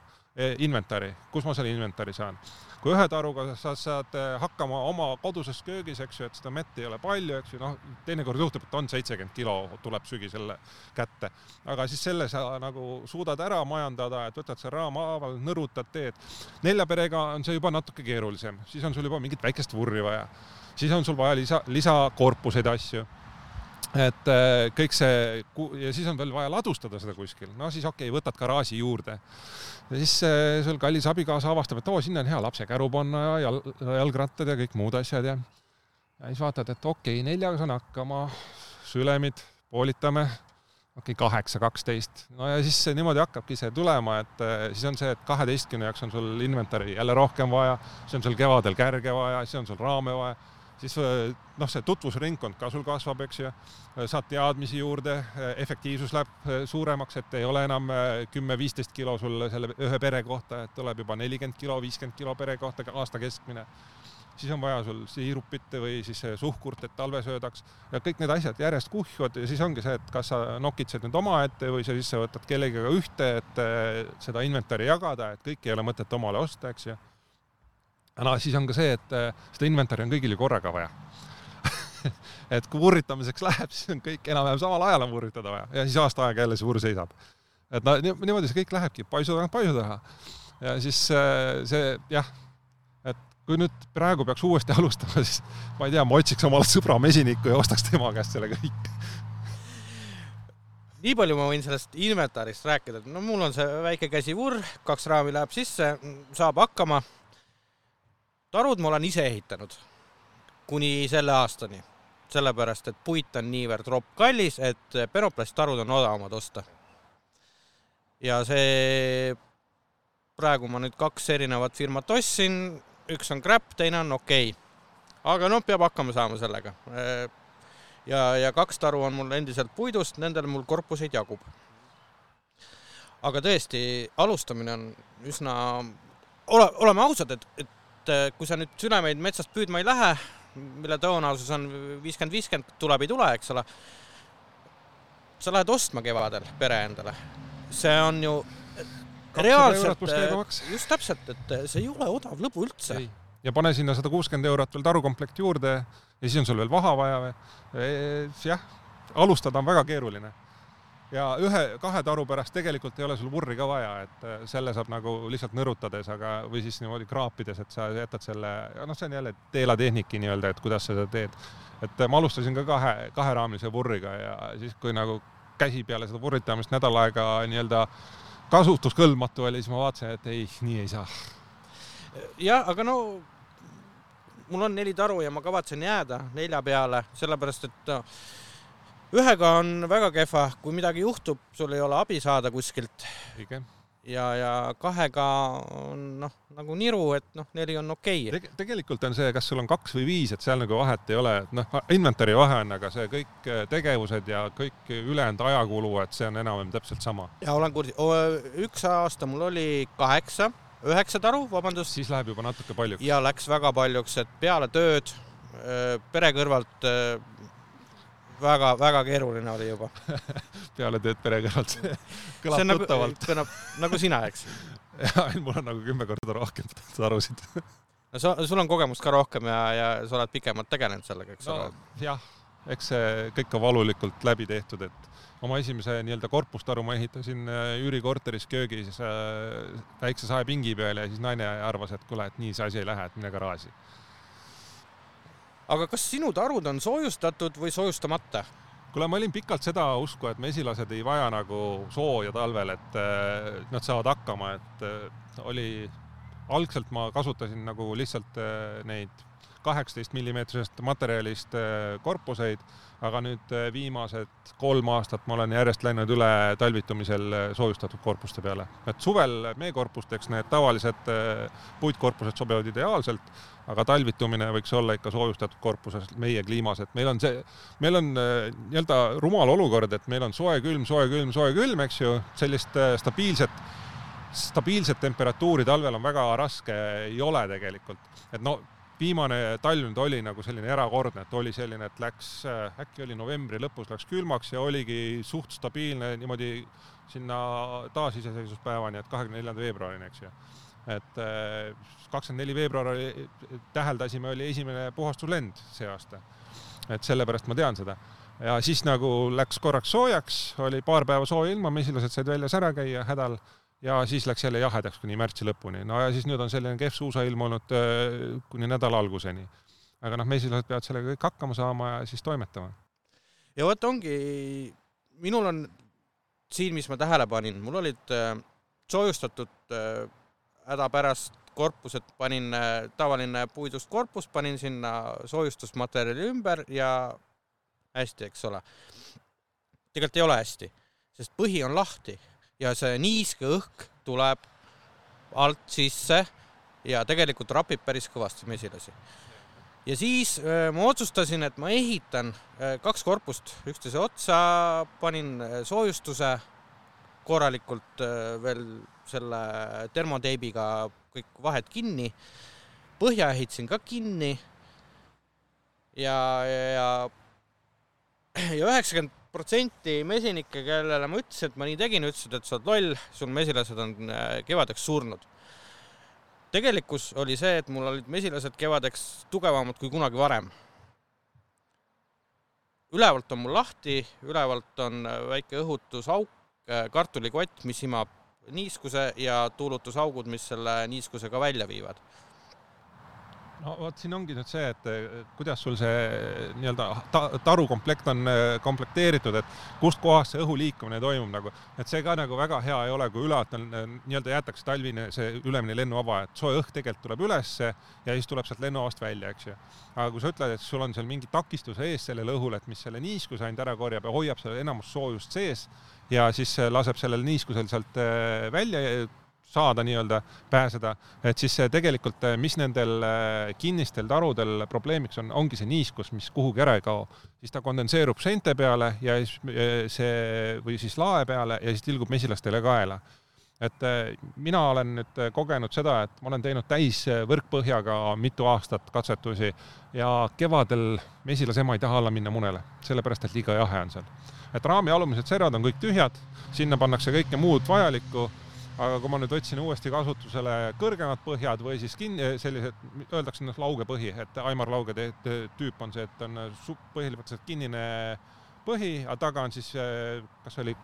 inventari, kus ma selle inventari saan kui ühe taruga sa saad eh, hakkama oma koduses köögis, eks ju, et seda mett ei ole palju, eks ju, noh, teinekord juhtub, et on seitsekümmend kilo, tuleb sügisel kätte. aga siis selle sa nagu suudad ära majandada, et võtad selle raamhaaval, nõrutad, teed. nelja perega on see juba natuke keerulisem, siis on sul juba mingit väikest vurri vaja. siis on sul vaja lisa, lisakorpuseid asju et äh, kõik see ja siis on veel vaja ladustada seda kuskil, no siis okei okay,, võtad garaaži juurde. ja siis äh, sul kallis abikaasa avastab, et oo, sinna on hea lapsekäru panna ja jal, jalgrattad ja kõik muud asjad ja ja siis vaatad, et okei okay,, neljaga saan hakkama, sülemid poolitame, okei okay,, kaheksa, kaksteist, no ja siis niimoodi hakkabki see tulema, et äh, siis on see, et kaheteistkümne jaoks on sul inventari jälle rohkem vaja, siis on sul kevadel kärge vaja, siis on sul raame vaja siis äh, noh, see tutvusringkond ka sul kasvab, eks ju, äh, saad teadmisi juurde, äh, efektiivsus läheb suuremaks, et ei ole enam kümme-viisteist kilo sul selle ühe pere kohta, et tuleb juba nelikümmend kilo, viiskümmend kilo pere kohta aasta keskmine. siis on vaja sul siirupit või siis suhkurt, et talve söödaks ja kõik need asjad järjest kuhjuvad ja siis ongi see, et kas sa nokitsed nüüd omaette või sa siis sa võtad kellegagi ühte, et seda inventari jagada, et kõike ei ole mõtet omale osta, eks ju no siis on ka see, et äh, seda inventari on kõigil ju korraga vaja. Et kui vurritamiseks läheb, siis on kõik enam-vähem samal ajal on vurritada vaja. Ja siis aasta aega jälle see vurr seisab. et no niimoodi see kõik lähebki. Paisu tagant paisu taha. ja siis äh, see jah, et kui nüüd praegu peaks uuesti alustama, siis ma ei tea, ma otsiks omale sõbra mesinikku ja ostaks tema käest selle kõik. Nii palju ma võin sellest inventarist rääkida, et no mul on see väike käsivurr, kaks raami läheb sisse, saab hakkama tarud ma olen ise ehitanud kuni selle aastani, sellepärast et puit on niivõrd ropp kallis, et penoplasttarud on odavamad osta. ja see, praegu ma nüüd kaks erinevat firmat ostsin, üks on crap, teine on okei okay.. aga noh, peab hakkama saama sellega. ja, ja kaks taru on mul endiselt puidust, nendel mul korpuseid jagub. aga tõesti, alustamine on üsna, ole, oleme ausad, et, et et äh, kui sa nüüd sülemeid metsast püüdma ei lähe, mille tõenäosus on viiskümmend, viiskümmend, tuleb, ei tule, eks ole, sa lähed ostma kevadel pere endale. see on ju reaalselt, just täpselt, et see ei ole odav lõbu üldse. ja pane sinna sada kuuskümmend eurot veel tarukomplekt juurde ja siis on sul veel vaha vaja või? jah, alustada on väga keeruline ja ühe-kahe taru pärast tegelikult ei ole sul vurri ka vaja, et äh, selle saab nagu lihtsalt nõrutades, aga, või siis niimoodi kraapides, et sa jätad selle, noh, see on jälle teelatehniki nii-öelda, et kuidas sa seda teed. et äh, ma alustasin ka kahe, kaheraamilise vurriga ja siis, kui nagu käsi peale seda vurritamist nädal aega nii-öelda kasutuskõlbmatu oli, siis ma vaatasin, et ei, nii ei saa. jah, aga no mul on neli taru ja ma kavatsen jääda nelja peale, sellepärast et no, ühega on väga kehva, kui midagi juhtub, sul ei ole abi saada kuskilt. ja, ja kahega on noh, nagu niru, et noh, neli on okei okay. Teg. tegelikult on see, kas sul on kaks või viis, et seal nagu vahet ei ole, et noh, inventari vahe on, aga see kõik eh, tegevused ja kõik ülejäänud ajakulu, et see on enam-vähem täpselt sama. ja olen kursis, üks aasta mul oli kaheksa, üheksa taru, vabandust. siis läheb juba natuke paljuks. ja läks väga paljuks, et peale tööd eh, pere kõrvalt eh, väga-väga keeruline oli juba peale tööd pere kõrvalt kõlab nagu, tuttavalt. kõlab nagu sina, eks? jaa, mul on nagu kümme korda rohkem tarusid no sa, sul on kogemust ka rohkem ja, ja sa oled pikemalt tegelenud sellega, eks ole no,? jah, eks see kõik on valulikult läbi tehtud, et oma esimese nii-öelda korpustaru ma ehitasin äh, üürikorteris köögis äh, väikse saepingi peal ja siis naine arvas, et kuule, et nii see asi ei lähe, et mine garaaži aga kas sinu tarud on soojustatud või soojustamata? kuule, ma olin pikalt seda usku, et mesilased ei vaja nagu sooja talvel, et nad saavad hakkama, et oli, algselt ma kasutasin nagu lihtsalt eh, neid kaheksateist millimeetrisest materjalist äh, korpuseid, aga nüüd äh, viimased kolm aastat ma olen järjest läinud üle talvitumisel äh, soojustatud korpuste peale. et suvel meekorpusteks need tavalised puitkorpused sobivad ideaalselt, aga talvitumine võiks olla ikka soojustatud korpuses meie kliimas, et meil on see, meil on nii-öelda rumal olukord, et meil on soe, külm, soe, külm, soe, külm, eks ju, sellist stabiilset stabiilset temperatuuri talvel on väga raske, ei ole tegelikult. et no viimane talv oli nagu selline erakordne, et oli selline, et läks, äkki oli novembri lõpus läks külmaks ja oligi suht stabiilne niimoodi sinna taasiseseisvuspäevani, et kahekümne neljanda veebruarini, eks ju. et kakskümmend neli veebruar oli, täheldasime, oli esimene puhastuslend see aasta. et sellepärast ma tean seda ja siis nagu läks korraks soojaks, oli paar päeva sooja ilma, mesilased said väljas ära käia hädal ja siis läks jälle jahedaks kuni märtsi lõpuni. no ja siis nüüd on selline kehv suusailm olnud äh, kuni nädala alguseni. aga noh, mesilased peavad sellega kõik hakkama saama ja siis toimetama. ja vot ongi, minul on siin, mis ma tähele panin, mul olid äh, soojustatud äh, hädapärast korpused, panin tavaline puidust korpus, panin sinna soojustusmaterjali ümber ja hästi, eks ole. tegelikult ei ole hästi, sest põhi on lahti ja see niiske õhk tuleb alt sisse ja tegelikult rapib päris kõvasti mesilasi. ja siis äh, ma otsustasin, et ma ehitan äh, kaks korpust üksteise otsa, panin äh, soojustuse korralikult veel selle termoteibiga kõik vahed kinni, põhja ehitasin ka kinni ja, ja, ja üheksakümmend protsenti mesinikke, kellele ma ütlesin, et ma nii tegin, ütlesid, et sa oled loll, sul mesilased on äh, kevadeks surnud. tegelikkus oli see, et mul olid mesilased kevadeks tugevamad kui kunagi varem. ülevalt on mul lahti, ülevalt on äh, väike õhutusauk, äh, kartulikott, mis imab niiskuse ja tuulutusaugud, mis selle niiskusega välja viivad no vot, siin ongi nüüd see, et kuidas sul see nii-öelda ta, tarukomplekt on äh, komplekteeritud, et kustkohast see õhu liikumine toimub nagu, et see ka nagu väga hea ei ole, kui on äh, nii-öelda jäetakse talvine see ülemine lennuvaba, et soe õhk tegelikult tuleb ülesse ja siis tuleb sealt lennuvabast välja, eks ju. aga kui sa ütled, et sul on seal mingi takistus ees sellel õhul, et mis selle niiskuse ainult ära korjab ja hoiab selle enamus soojust sees ja siis laseb sellel niiskusel sealt välja saada nii-öelda, pääseda, et siis tegelikult, eh, mis nendel eh, kinnistel tarudel probleemiks on, ongi see niiskus, mis kuhugi ära ei kao. siis ta kondenseerub seinte peale ja siis eh, see või siis lae peale ja siis tilgub mesilastele kaela et mina olen nüüd kogenud seda, et ma olen teinud täis võrkpõhjaga mitu aastat katsetusi ja kevadel mesilasema ei taha alla minna munele, sellepärast et liiga jahe on seal. et raami alumised servad on kõik tühjad, sinna pannakse kõike muud vajalikku aga kui ma nüüd võtsin uuesti kasutusele kõrgemad põhjad või siis kin-, sellised, öeldakse noh, laugepõhi, et Aimar Lauge tüüp on see, et on põhimõtteliselt kinnine põhi, aga taga on siis kas oli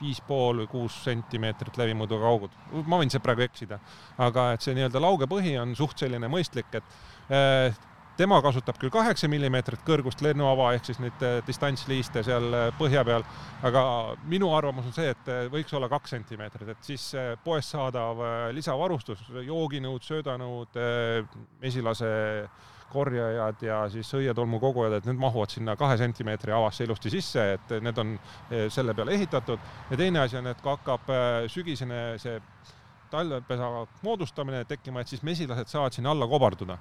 viis pool või kuus sentimeetrit läbimõõduga augud. ma võin seal praegu eksida, aga et see nii-öelda laugepõhi on suht selline mõistlik, et tema kasutab küll kaheksa millimeetrit kõrgust lennuava ehk siis neid äh, distantsliiste seal äh, põhja peal, aga minu arvamus on see, et äh, võiks olla kaks sentimeetrit, et siis poest saadav lisavarustus, jooginõud, söödanõud, mesilase korjajad ja siis õietolmu kogujad, et need mahuvad sinna kahe sentimeetri avasse ilusti sisse, et need on selle peale ehitatud. ja teine asi on, et kui hakkab sügisene see talvepesa moodustamine tekkima, et siis mesilased saavad sinna alla kobarduda.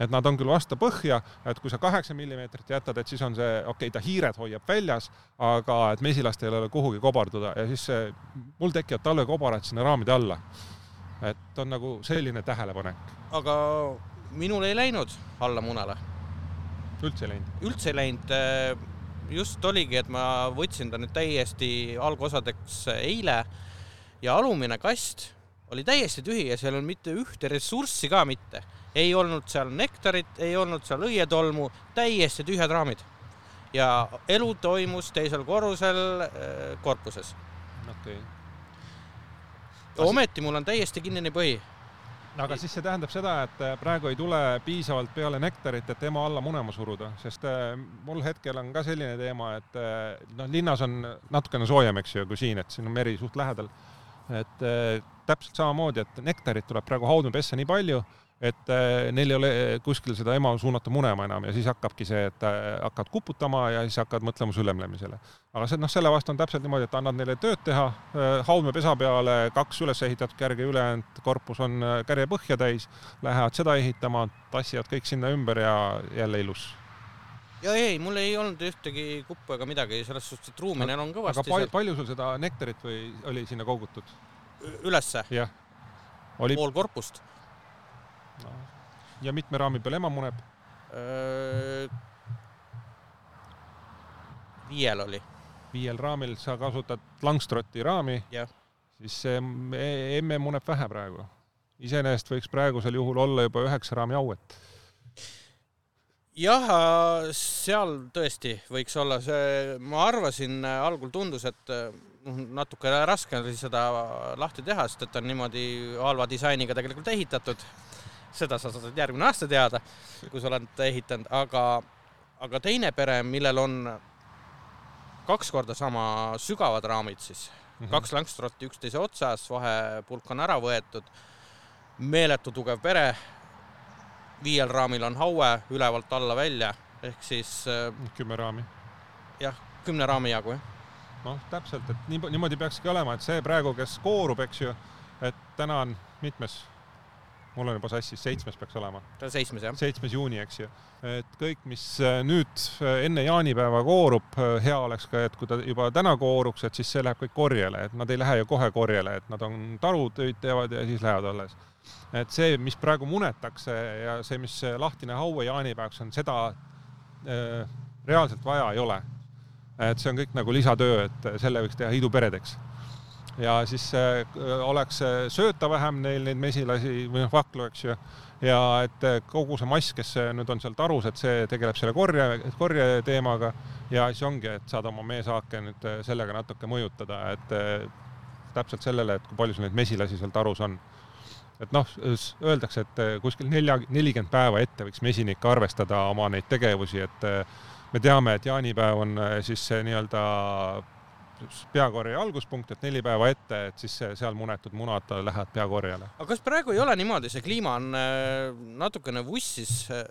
et nad on küll vastu põhja, et kui sa kaheksa millimeetrit jätad, et siis on see, okei okay,, ta hiired hoiab väljas, aga et mesilastel ei ole kuhugi kobarduda ja siis see, mul tekivad talvekobarad sinna raamide alla. et on nagu selline tähelepanek. aga minul ei läinud alla munale. üldse ei läinud? üldse ei läinud just oligi, et ma võtsin ta nüüd täiesti algosadeks eile ja alumine kast oli täiesti tühi ja seal ei olnud mitte ühte ressurssi ka mitte. ei olnud seal nektarit, ei olnud seal õietolmu, täiesti tühjad raamid. ja elu toimus teisel korrusel äh, korpuses. okei okay.. ometi mul on täiesti kinnine põhi no aga siis see tähendab seda, et äh, praegu ei tule piisavalt peale nektarit, et ema alla munema suruda, sest äh, mul hetkel on ka selline teema, et noh, linnas on natukene soojem, eks ju, kui siin, et siin on meri suht lähedal et täpselt samamoodi, et nektarit tuleb praegu haudmepesse nii palju, et äh, neil ei ole kuskil seda ema suunata munema enam ja siis hakkabki see, et äh, hakkad kuputama ja siis hakkad mõtlema sülemlemisele. aga see, noh, selle vastu on täpselt niimoodi, et annad neile tööd teha, haudmepesa peale kaks üles ehitatud kärge, ülejäänud korpus on kärje põhja täis, lähevad seda ehitama, tassivad kõik sinna ümber ja jälle ilus ja ei, mul ei olnud ühtegi kuppu ega midagi, selles suhtes, et ruumi neil on kõvasti. aga palju, palju sul seda nektarit või oli sinna kogutud? Ülesse? jah. pool korpust no.. ja mitme raami peal ema muneb? viiel oli. viiel raamil sa kasutad Langstroti raami, siis see emme muneb vähe praegu. iseenesest võiks praegusel juhul olla juba üheksa raami auet jah, seal tõesti võiks olla see, ma arvasin, algul tundus, et noh, natuke raske oli seda lahti teha, sest et on niimoodi halva disainiga tegelikult ehitatud. seda sa saad järgmine aasta teada, kui sa oled ehitanud, aga, aga teine pere, millel on kaks korda sama sügavad raamid siis mm, -hmm. kaks langstrotti üksteise otsas, vahepulk on ära võetud, meeletu tugev pere, viiel raamil on haue ülevalt alla välja, ehk siis äh, kümme raami. jah, kümne raami jagu, jah noh, täpselt, et nii, niimoodi peakski olema, et see praegu, kes koorub, eks ju, et täna on mitmes, mul on juba sassis, seitsmes peaks olema. seitsmes, jah. seitsmes juuni, eks ju. et kõik, mis äh, nüüd äh, enne jaanipäeva koorub, äh, hea oleks ka, et kui ta juba täna kooruks, et siis see läheb kõik korjele, et nad ei lähe ju kohe korjele, et nad on tarutöid teevad ja siis lähevad alles. et see, mis praegu munetakse ja see, mis lahtine haue jaanipäevaks on, seda äh, reaalselt vaja ei ole et see on kõik nagu lisatöö, et selle võiks teha iduperedeks. ja siis äh, oleks sööta vähem neil neid mesilasi või noh, vaklu, eks ju, ja et kogu see mass, kes nüüd on seal tarus, et see tegeleb selle korje, korje teemaga. Ja siis ongi, et saad oma meesaake nüüd sellega natuke mõjutada, et äh, täpselt sellele, et kui palju sul neid mesilasi seal tarus on. Et noh, öeldakse, et kuskil nelja, nelikümmend päeva ette võiks mesinik arvestada oma neid tegevusi, et me teame, et jaanipäev on äh, siis see nii-öelda peakorje alguspunkt, et neli päeva ette, et siis seal munetud munad lähevad peakorjele. aga kas praegu ei ole niimoodi, see kliima on äh, natukene vussis äh,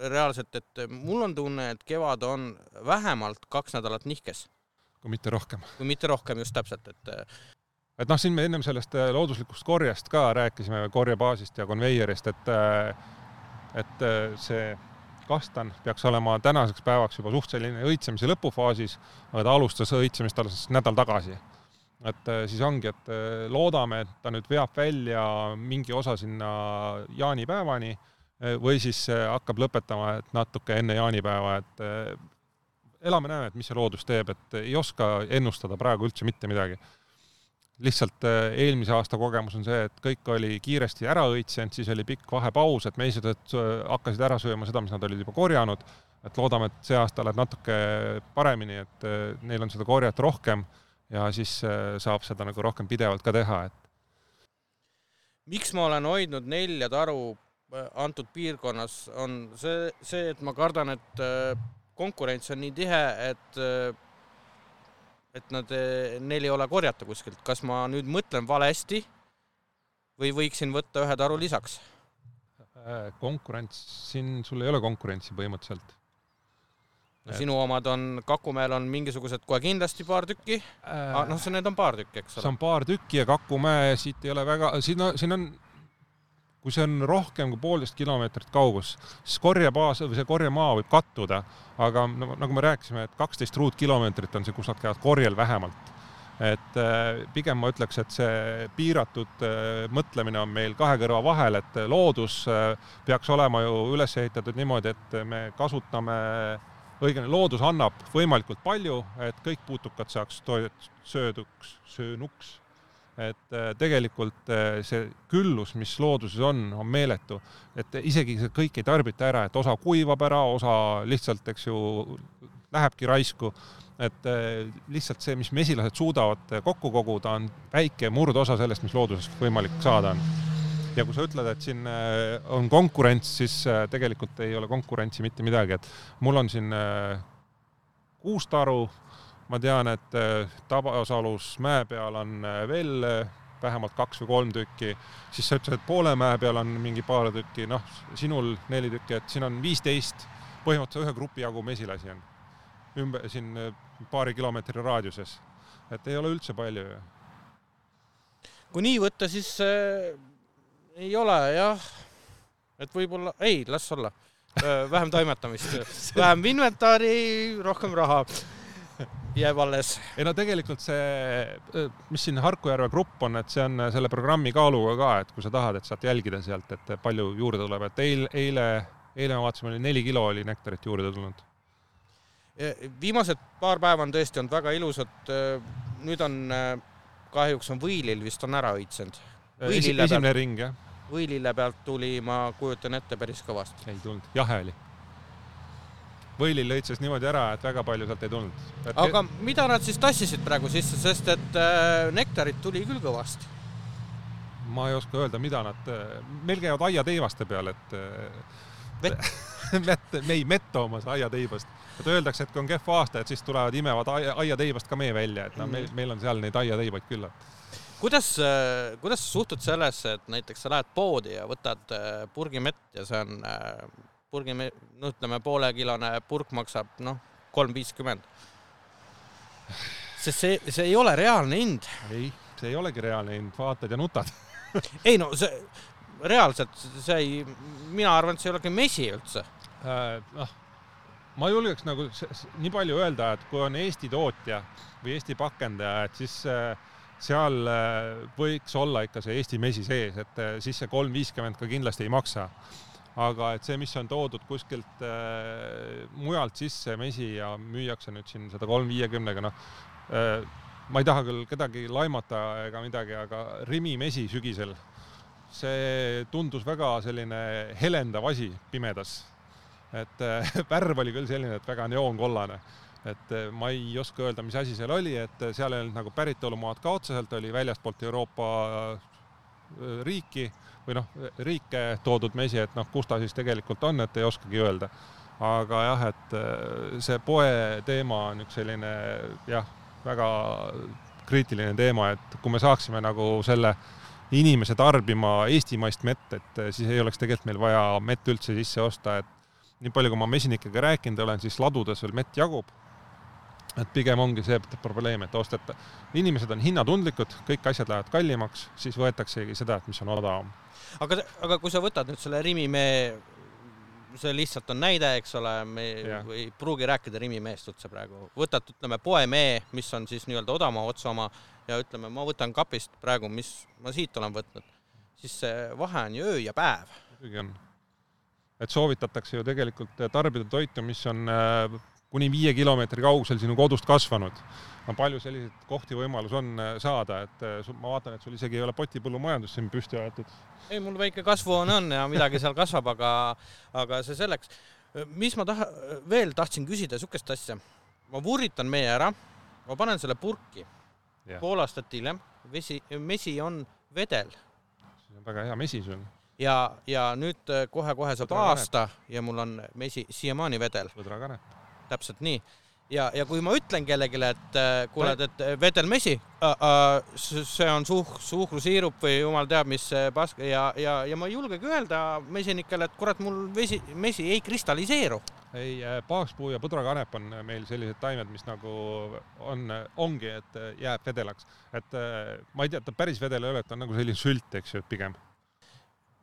reaalselt, et mul on tunne, et kevad on vähemalt kaks nädalat nihkes? kui mitte rohkem. kui mitte rohkem, just täpselt, et et noh, siin me ennem sellest looduslikust korjest ka rääkisime, korjebaasist ja konveierist, et et see kastan peaks olema tänaseks päevaks juba suht selline õitsemise lõpufaasis, aga ta alustas õitsemist alles nädal tagasi. et äh, siis ongi, et äh, loodame, et ta nüüd veab välja mingi osa sinna jaanipäevani äh, või siis hakkab lõpetama, et natuke enne jaanipäeva, et elame-näeme, et mis see loodus teeb, et ei oska ennustada praegu üldse mitte midagi lihtsalt äh, eelmise aasta kogemus on see, et kõik oli kiiresti ära õitsenud, siis oli pikk vahepaus, et meislased äh, hakkasid ära sööma seda, mis nad olid juba korjanud. et loodame, et see aasta läheb natuke paremini, et äh, neil on seda korjet rohkem ja siis saab seda nagu rohkem pidevalt ka teha, et. miks ma olen hoidnud nelja taru antud piirkonnas, on see, see, et ma kardan, et konkurents on nii tihe, et et nad, eh, neil ei ole korjata kuskilt, kas ma nüüd mõtlen valesti või võiksin võtta ühe taru lisaks? Äh, konkurents, siin sul ei ole konkurentsi põhimõtteliselt. no sinu omad on, Kakumäel on mingisugused kohe kindlasti paar tükki äh,, ah, noh, see, need on paar tükki, eks ole. see on paar tükki ja Kakumäe siit ei ole väga, siin on, siin on kui see on rohkem kui poolteist kilomeetrit kaugus, siis korjebaas või see korjemaa võib kattuda, aga nagu, nagu me rääkisime, et kaksteist ruutkilomeetrit on see, kus nad käivad korjel vähemalt. et äh, pigem ma ütleks, et see piiratud äh, mõtlemine on meil kahe kõrva vahel, et loodus äh, peaks olema ju üles ehitatud niimoodi, et me kasutame õigemini loodus annab võimalikult palju, et kõik putukad saaks sööduks, söönuks et äh, tegelikult äh, see küllus, mis looduses on, on meeletu, et isegi kõik ei tarbita ära, et osa kuivab ära, osa lihtsalt, eks ju, lähebki raisku. et äh, lihtsalt see, mis mesilased suudavad kokku koguda, on väike murdosa sellest, mis looduses võimalik saada on. ja kui sa ütled, et siin on konkurents, siis tegelikult ei ole konkurentsi mitte midagi, et mul on siin kuustaru ma tean, et äh, Tabasalus mäe peal on äh, veel äh, vähemalt kaks või kolm tükki, siis sa ütlesid, et poole mäe peal on mingi paar tükki, noh, sinul neli tükki, et siin on viisteist, põhimõtteliselt ühe grupi jagu mesilasi on. Ümber siin paari kilomeetri raadiuses, et ei ole üldse palju ju. kui nii võtta, siis äh, ei ole jah, et võib-olla, ei, las olla. Vähem toimetamist. Vähem inventari, rohkem raha jääb alles. ei no tegelikult see, mis siin Harku järve grupp on, et see on selle programmi kaaluga ka, et kui sa tahad, et saad jälgida sealt, et palju juurde tuleb, et eile, eile, eile me vaatasime, oli neli kilo oli nektarit juurde tulnud. viimased paar päeva on tõesti olnud väga ilusad. nüüd on kahjuks on võilill vist on ära õitsenud. esimene ring jah. võilille pealt tuli, ma kujutan ette, päris kõvasti. ei tulnud, jahe oli võilill õitses niimoodi ära, et väga palju sealt ei tulnud. aga mida nad siis tassisid praegu sisse, sest et äh, nektarit tuli küll kõvasti? ma ei oska öelda, mida nad, äh, meil käivad aiateivaste peal, et vett mett, ei, mett toomas aiateibast. et öeldakse, et kui on kehv aasta, et siis tulevad, imevad aia, aiateibast ka mee välja, et noh, meil, mhm. meil on seal neid aiateibaid küllalt kuidas, äh, kuidas sa suhtud sellesse, et näiteks sa lähed poodi ja võtad purgi mett ja see on purgi, no ütleme, poolekilone purk maksab noh, kolm viiskümmend. sest see, see ei ole reaalne hind. ei, see ei olegi reaalne hind, vaatad ja nutad ei no see, reaalselt see ei, mina arvan, et see ei olegi mesi üldse äh,. noh, ma julgeks nagu nii palju öelda, et kui on Eesti tootja või Eesti pakendaja, et siis äh, seal äh, võiks olla ikka see Eesti mesi sees, et äh, siis see kolm viiskümmend ka kindlasti ei maksa aga et see, mis on toodud kuskilt äh, mujalt sisse mesi ja müüakse nüüd siin seda kolm viiekümnega, noh äh, ma ei taha küll kedagi laimata ega midagi, aga Rimi mesi sügisel, see tundus väga selline helendav asi pimedas. et äh, värv oli küll selline, et väga neoonkollane et äh, ma ei oska öelda, mis asi seal oli, et seal ei olnud nagu päritolumaad ka otseselt, oli väljastpoolt Euroopa äh, riiki või noh, riike toodud mesi, et noh, kus ta siis tegelikult on, et ei oskagi öelda. aga jah, et äh, see poe teema on üks selline jah, väga kriitiline teema, et kui me saaksime nagu selle inimese tarbima eestimaist mett, et äh, siis ei oleks tegelikult meil vaja mett üldse sisse osta, et nii palju, kui ma mesinikega rääkinud olen, siis ladudes veel mett jagub et pigem ongi see probleem, et osteta, inimesed on hinnatundlikud, kõik asjad lähevad kallimaks, siis võetaksegi seda, et mis on odavam. aga, aga kui sa võtad nüüd selle Rimi mee, see lihtsalt on näide, eks ole, me ja. ei pruugi rääkida Rimi meest üldse praegu, võtad, ütleme, poemee, mis on siis nii-öelda odavama otsa oma ja ütleme, ma võtan kapist praegu, mis ma siit olen võtnud, siis see vahe on ju öö ja päev. muidugi on. et soovitatakse ju tegelikult tarbida toitu, mis on äh, kuni viie kilomeetri kaugusel sinu kodust kasvanud. no palju selliseid kohti võimalus on äh, saada, et äh, ma vaatan, et sul isegi ei ole potipõllumajandus siin püsti aetud. ei, mul väike kasvuhoone on ja midagi seal kasvab, aga, aga see selleks. mis ma taha, veel tahtsin küsida niisugust asja. ma vurritan mee ära, ma panen selle purki. pool aastat hiljem vesi, mesi on vedel. see on väga hea mesi sul ja, ja nüüd kohe-kohe saab aasta ja mul on mesi siiamaani vedel. võdrakanep täpselt nii. ja, ja kui ma ütlen kellelegi, et äh, kuule, et vedelmesi äh,, äh, see on suh-, suhkrusiirup või jumal teab, mis pask ja, ja, ja ma ei julgegi öelda mesinikele, et kurat, mul vesi, mesi ei kristalliseeru ei, äh, paakspuu ja põdrakanep on meil sellised taimed, mis nagu on, ongi, et jääb vedelaks. et ma ei tea, ta päris vedel ei ole, et ta on nagu selline sült, eks ju, pigem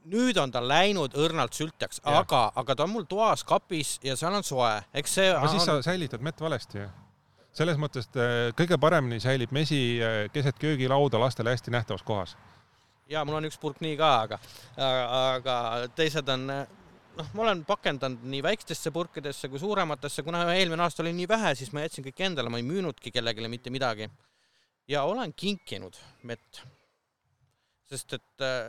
nüüd on ta läinud õrnalt sültjaks, aga, aga ta on mul toas kapis ja seal on soe, eks see. aga on... siis sa säilitad mett valesti ju. selles mõttes, et äh, kõige paremini säilib mesi äh, keset köögilauda lastele hästi nähtavas kohas. ja mul on üks purk nii ka, aga, aga teised on noh, ma olen pakendanud nii väikestesse purkidesse kui suurematesse, kuna eelmine aasta oli nii vähe, siis ma jätsin kõik endale, ma ei müünudki kellelegi mitte midagi. ja olen kinkinud mett. sest et äh,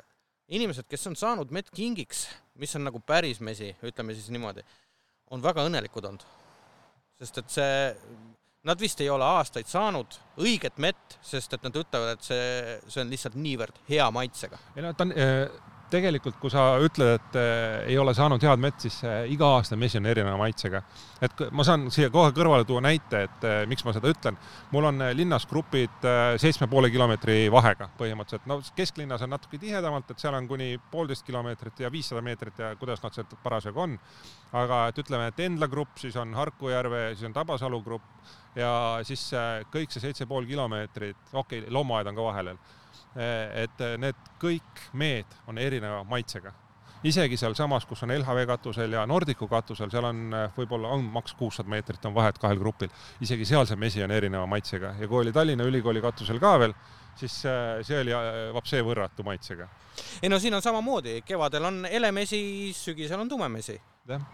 inimesed, kes on saanud mett kingiks, mis on nagu päris mesi, ütleme siis niimoodi, on väga õnnelikud olnud. sest et see, nad vist ei ole aastaid saanud õiget mett, sest et nad ütlevad, et see, see on lihtsalt niivõrd hea maitsega. ei no ta on äh tegelikult, kui sa ütled, et äh, ei ole saanud head mett, siis äh, iga aasta mesi on erineva maitsega. et ma saan siia kohe kõrvale tuua näite, et äh, miks ma seda ütlen. mul on linnas grupid seitsme poole kilomeetri vahega põhimõtteliselt, no kesklinnas on natuke tihedamalt, et seal on kuni poolteist kilomeetrit ja viissada meetrit ja kuidas nad sealt parasjagu on. aga et ütleme, et Endla grupp, siis on Harku järve, siis on Tabasalu grupp ja siis kõik see seitse pool kilomeetrit, okei okay,, loomaaed on ka vahel veel Eh, et eh, need kõik meed on erineva maitsega isegi sealsamas, kus on LHV katusel ja Nordicu katusel, seal on võib-olla on maks kuussada meetrit on vahet kahel grupil, isegi seal see mesi on erineva maitsega ja kui oli Tallinna Ülikooli katusel ka veel, siis see oli vapsee võrratu maitsega. ei no siin on samamoodi, kevadel on helemesi, sügisel on tumemesi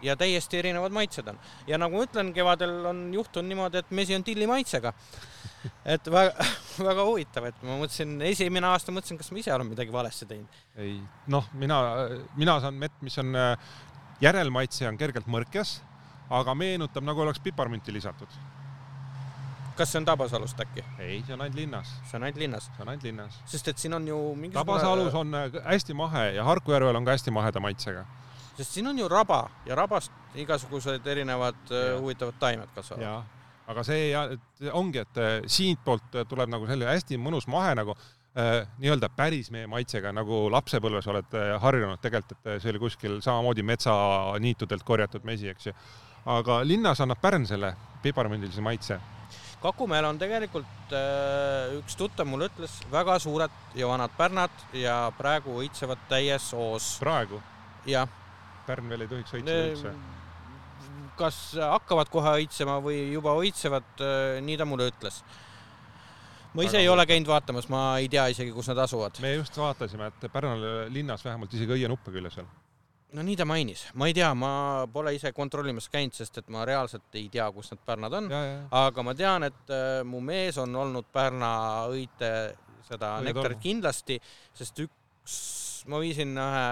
ja täiesti erinevad maitsed on. ja nagu ma ütlen, kevadel on juhtunud niimoodi, et mesi on tilli maitsega. Et väga, väga huvitav, et ma mõtlesin, esimene aasta mõtlesin, kas ma ise olen midagi valesti teinud. ei, noh, mina, mina saan mett, mis on järelmaitse on kergelt mõrkjas, aga meenutab nagu oleks piparmünti lisatud. kas see on Tabasalust äkki? ei, see on ainult linnas. see on ainult linnas? see on ainult linnas. sest et siin on ju mingisugune Tabasalus on hästi mahe ja Harku järvel on ka hästi maheda maitsega sest siin on ju raba ja rabast igasugused erinevad äh, ja. huvitavad taimed kasvavad. Aga see ja, ongi, et äh, siitpoolt tuleb nagu selline hästi mõnus mahe nagu äh, nii-öelda päris meie maitsega, nagu lapsepõlves oled äh, harjunud tegelikult, et see oli kuskil samamoodi metsaniitudelt korjatud mesi, eks ju. aga linnas annab pärn selle piparmündilise maitse Kakumäel on tegelikult äh, üks tuttav mulle ütles, väga suured ja vanad pärnad ja praegu õitsevad täies hoos. praegu? jah Pärn veel ei tohiks õitseda üldse? Kas hakkavad kohe õitsema või juba õitsevad, äh, nii ta mulle ütles. ma ise Aga... ei ole käinud vaatamas, ma ei tea isegi, kus nad asuvad. me just vaatasime, et Pärnu linnas vähemalt isegi õienuppe küljes veel. no nii ta mainis, ma ei tea, ma pole ise kontrollimas käinud, sest et ma reaalselt ei tea, kus need pärnad on, aga ma tean, et äh, mu mees on olnud Pärna õite seda nektarit kindlasti, sest üks, ma viisin ühe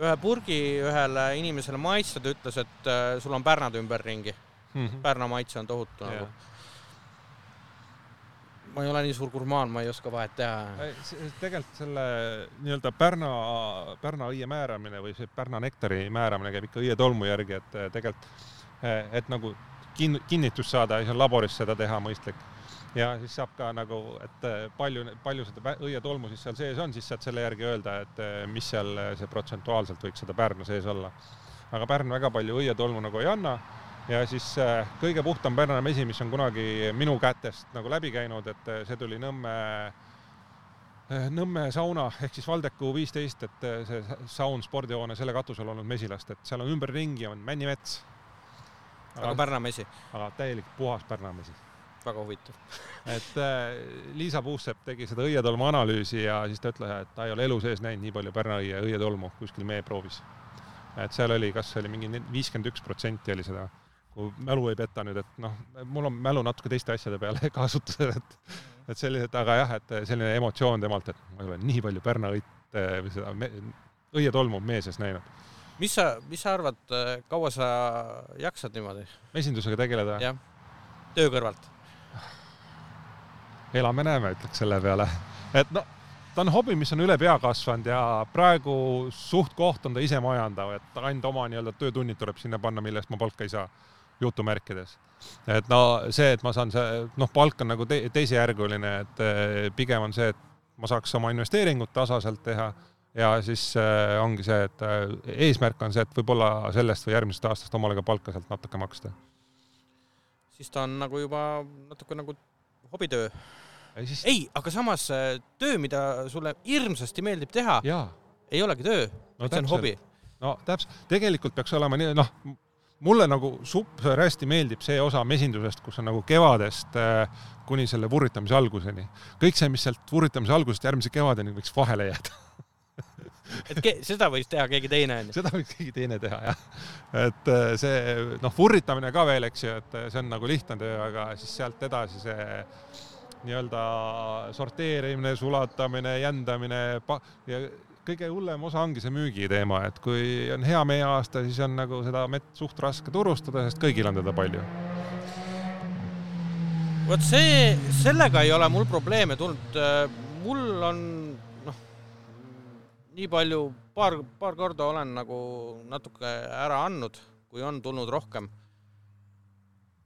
ühe purgi ühele inimesele maitsta, ta ütles, et äh, sul on pärnad ümberringi mm. -hmm. Pärna maitse on tohutu yeah. nagu. ma ei ole nii suur gurmaan, ma ei oska vahet teha. tegelikult selle nii-öelda Pärna, Pärna õie määramine või see Pärna nektari määramine käib ikka õietolmu järgi, et äh, tegelikult, äh, et nagu kin-, kinnitust saada, siis on laboris seda teha mõistlik ja siis saab ka nagu, et äh, palju, palju seda õietolmu siis seal sees on, siis saad selle järgi öelda, et äh, mis seal äh, see protsentuaalselt võiks seda Pärnu sees olla. aga Pärn väga palju õietolmu nagu ei anna ja siis kõige puhtam Pärna mesi, mis on kunagi minu kätest nagu läbi käinud, et see tuli Nõmme Nõmme sauna ehk siis Valdeku viisteist, et see saun, spordihoone, selle katusel olnud mesilast, et seal on ümberringi on männimets. aga Pärna mesi? aga täielik puhas Pärna mesi väga huvitav et äh, Liisa Puusepp tegi seda õietolmu analüüsi ja siis ta ütles, et ta ei ole elu sees näinud nii palju Pärna õie õietolmu kuskil meeproovis. et seal oli, kas oli mingi viiskümmend üks protsenti oli seda, kui mälu ei peta nüüd, et noh, mul on mälu natuke teiste asjade peale kasutusel, et et sellised, aga jah, et selline emotsioon temalt, et ma ei ole nii palju Pärna õit või seda õietolmu meie sees näinud mis sa, mis sa arvad, kaua sa jaksad niimoodi? mesindusega tegeleda? jah, töö kõrvalt elame-näeme, ütleks selle peale. et noh, ta on hobi, mis on üle pea kasvanud ja praegu suht-koht on ta ise majandav, et ainult oma nii-öelda töötunnid tuleb sinna panna, mille eest ma palka ei saa, jutumärkides. et no see, et ma saan see, noh, palk on nagu te teisejärguline, et eh, pigem on see, et ma saaks oma investeeringut tasaselt teha ja siis äh, ongi see, et äh, eesmärk on see, et võib-olla sellest või järgmisest aastast omale ka palka sealt natuke maksta. siis ta on nagu juba natuke nagu hobitöö. Siis... ei, aga samas äh, töö, mida sulle hirmsasti meeldib teha, ei olegi töö no,, vaid see on hobi. no täpselt, tegelikult peaks olema nii, noh, mulle nagu super hästi meeldib see osa mesindusest, kus on nagu kevadest äh, kuni selle vurritamise alguseni. kõik see, mis sealt vurritamise algusest järgmise kevadeni võiks vahele jääda et ke, seda võiks teha keegi teine, onju? seda võiks keegi teine teha, jah. et äh, see, noh, vurritamine ka veel, eks ju, et see on nagu lihtne töö, aga siis sealt edasi see nii-öelda sorteerimine, sulatamine, jändamine ja kõige hullem osa ongi see müügiteema, et kui on hea meeaasta, siis on nagu seda mett suht raske turustada, sest kõigil on teda palju. vot see, sellega ei ole mul probleeme tulnud. mul on nii palju, paar, paar korda olen nagu natuke ära andnud, kui on tulnud rohkem.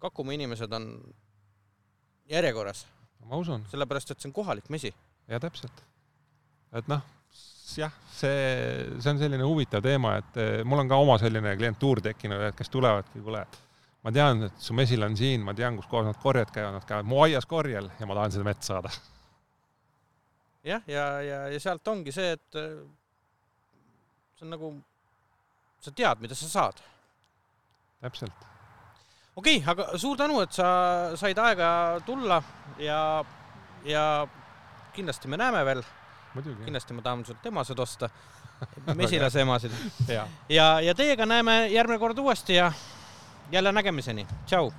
Kakumaa inimesed on järjekorras ma usun. sellepärast, et see on kohalik mesi. ja täpselt. et noh, jah, see, see on selline huvitav teema, et eh, mul on ka oma selline klientuur tekkinud, et kes tulevadki, kuule, ma tean, et su mesil on siin, ma tean, kus kohas nad korjad käivad, nad käivad mu aias korjel ja ma tahan seda mett saada. jah, ja, ja, ja, ja sealt ongi see, et see on nagu, sa tead, mida sa saad. täpselt. okei okay,, aga suur tänu, et sa said aega tulla ja, ja kindlasti me näeme veel. kindlasti ma tahan sult emasid osta, mesilase emasid. ja, ja, ja teiega näeme järgmine kord uuesti ja jälle nägemiseni, tšau